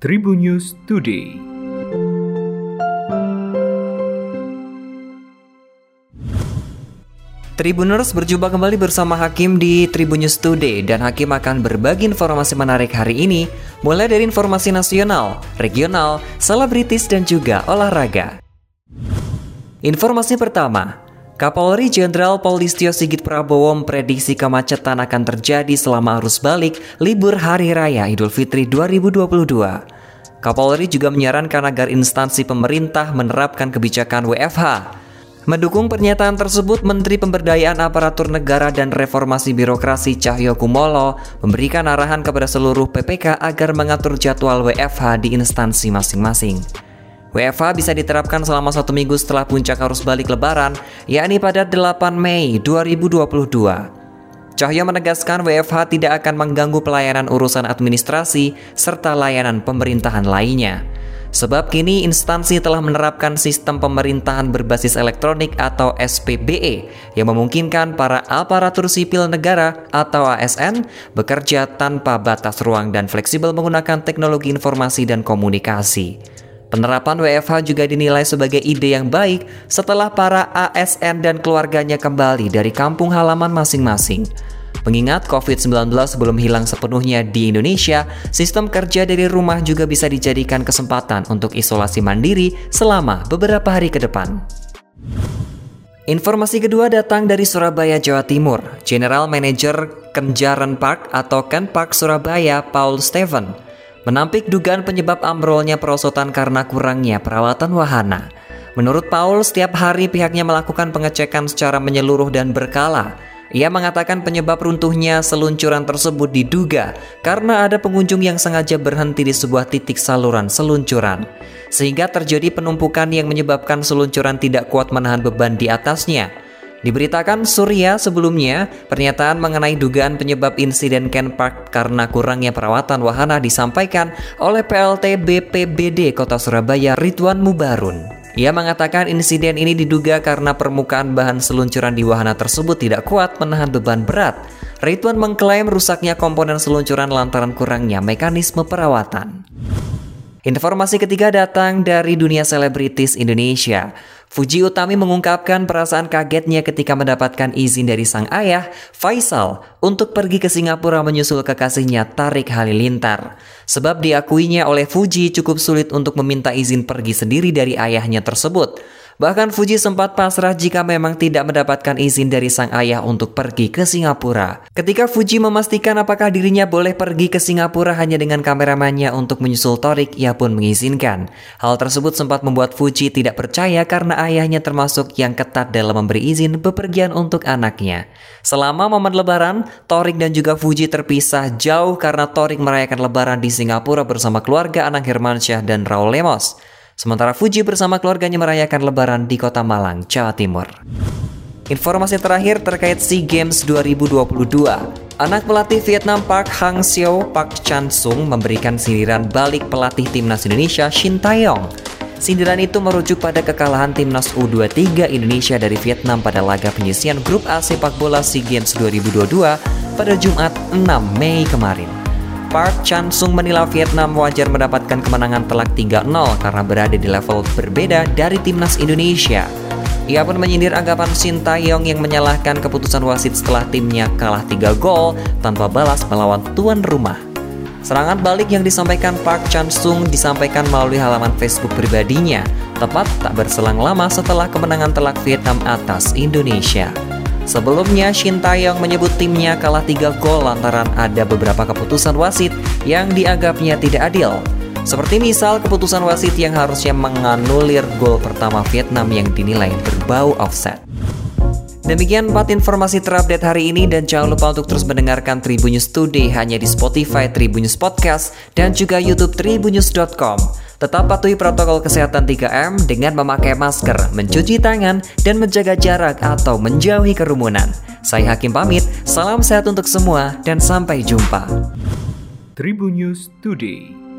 Tribun News Today. Tribuners berjumpa kembali bersama Hakim di Tribun News Today dan Hakim akan berbagi informasi menarik hari ini mulai dari informasi nasional, regional, selebritis dan juga olahraga. Informasi pertama, Kapolri Jenderal Polistio Sigit Prabowo memprediksi kemacetan akan terjadi selama arus balik libur Hari Raya Idul Fitri 2022. Kapolri juga menyarankan agar instansi pemerintah menerapkan kebijakan WFH. Mendukung pernyataan tersebut, Menteri Pemberdayaan Aparatur Negara dan Reformasi Birokrasi Cahyo Kumolo memberikan arahan kepada seluruh PPK agar mengatur jadwal WFH di instansi masing-masing. WFH bisa diterapkan selama satu minggu setelah puncak arus balik lebaran, yakni pada 8 Mei 2022. Cahyo menegaskan WFH tidak akan mengganggu pelayanan urusan administrasi serta layanan pemerintahan lainnya. Sebab kini instansi telah menerapkan sistem pemerintahan berbasis elektronik atau SPBE yang memungkinkan para aparatur sipil negara atau ASN bekerja tanpa batas ruang dan fleksibel menggunakan teknologi informasi dan komunikasi. Penerapan WFH juga dinilai sebagai ide yang baik setelah para ASN dan keluarganya kembali dari kampung halaman masing-masing. Mengingat COVID-19 belum hilang sepenuhnya di Indonesia, sistem kerja dari rumah juga bisa dijadikan kesempatan untuk isolasi mandiri selama beberapa hari ke depan. Informasi kedua datang dari Surabaya, Jawa Timur. General Manager Kenjaran Park atau Ken Park Surabaya, Paul Steven, menampik dugaan penyebab ambrolnya perosotan karena kurangnya perawatan wahana. Menurut Paul, setiap hari pihaknya melakukan pengecekan secara menyeluruh dan berkala ia mengatakan penyebab runtuhnya seluncuran tersebut diduga karena ada pengunjung yang sengaja berhenti di sebuah titik saluran seluncuran, sehingga terjadi penumpukan yang menyebabkan seluncuran tidak kuat menahan beban di atasnya. Diberitakan Surya sebelumnya, pernyataan mengenai dugaan penyebab insiden Ken Park karena kurangnya perawatan wahana disampaikan oleh PLT BPBD Kota Surabaya Ridwan Mubarun. Ia mengatakan insiden ini diduga karena permukaan bahan seluncuran di wahana tersebut tidak kuat menahan beban berat. Ridwan mengklaim rusaknya komponen seluncuran lantaran kurangnya mekanisme perawatan. Informasi ketiga datang dari dunia selebritis Indonesia. Fuji Utami mengungkapkan perasaan kagetnya ketika mendapatkan izin dari sang ayah, Faisal, untuk pergi ke Singapura menyusul kekasihnya Tarik Halilintar. Sebab diakuinya oleh Fuji cukup sulit untuk meminta izin pergi sendiri dari ayahnya tersebut. Bahkan Fuji sempat pasrah jika memang tidak mendapatkan izin dari sang ayah untuk pergi ke Singapura. Ketika Fuji memastikan apakah dirinya boleh pergi ke Singapura hanya dengan kameramannya untuk menyusul Torik, ia pun mengizinkan. Hal tersebut sempat membuat Fuji tidak percaya karena ayahnya termasuk yang ketat dalam memberi izin bepergian untuk anaknya. Selama momen lebaran, Torik dan juga Fuji terpisah jauh karena Torik merayakan lebaran di Singapura bersama keluarga anak Hermansyah dan Raul Lemos. Sementara Fuji bersama keluarganya merayakan lebaran di kota Malang, Jawa Timur. Informasi terakhir terkait SEA Games 2022. Anak pelatih Vietnam Park Hang-seo Park Chan-sung memberikan sindiran balik pelatih timnas Indonesia Shin Taeyong. Sindiran itu merujuk pada kekalahan timnas U23 Indonesia dari Vietnam pada laga penyisian grup A sepak bola SEA Games 2022 pada Jumat 6 Mei kemarin. Park Chan-sung menilai Vietnam wajar mendapatkan kemenangan telak 3-0 karena berada di level berbeda dari timnas Indonesia. Ia pun menyindir anggapan Shin Taeyong yang menyalahkan keputusan wasit setelah timnya kalah 3 gol tanpa balas melawan tuan rumah. Serangan balik yang disampaikan Park Chan-sung disampaikan melalui halaman Facebook pribadinya, tepat tak berselang lama setelah kemenangan telak Vietnam atas Indonesia. Sebelumnya, Shin Taeyong menyebut timnya kalah 3 gol lantaran ada beberapa keputusan wasit yang dianggapnya tidak adil. Seperti misal keputusan wasit yang harusnya menganulir gol pertama Vietnam yang dinilai berbau offset. Demikian 4 informasi terupdate hari ini dan jangan lupa untuk terus mendengarkan Tribunnews Today hanya di Spotify Tribunnews Podcast dan juga YouTube tribunnews.com. Tetap patuhi protokol kesehatan 3M dengan memakai masker, mencuci tangan, dan menjaga jarak atau menjauhi kerumunan. Saya Hakim pamit, salam sehat untuk semua, dan sampai jumpa. Tribun News Today.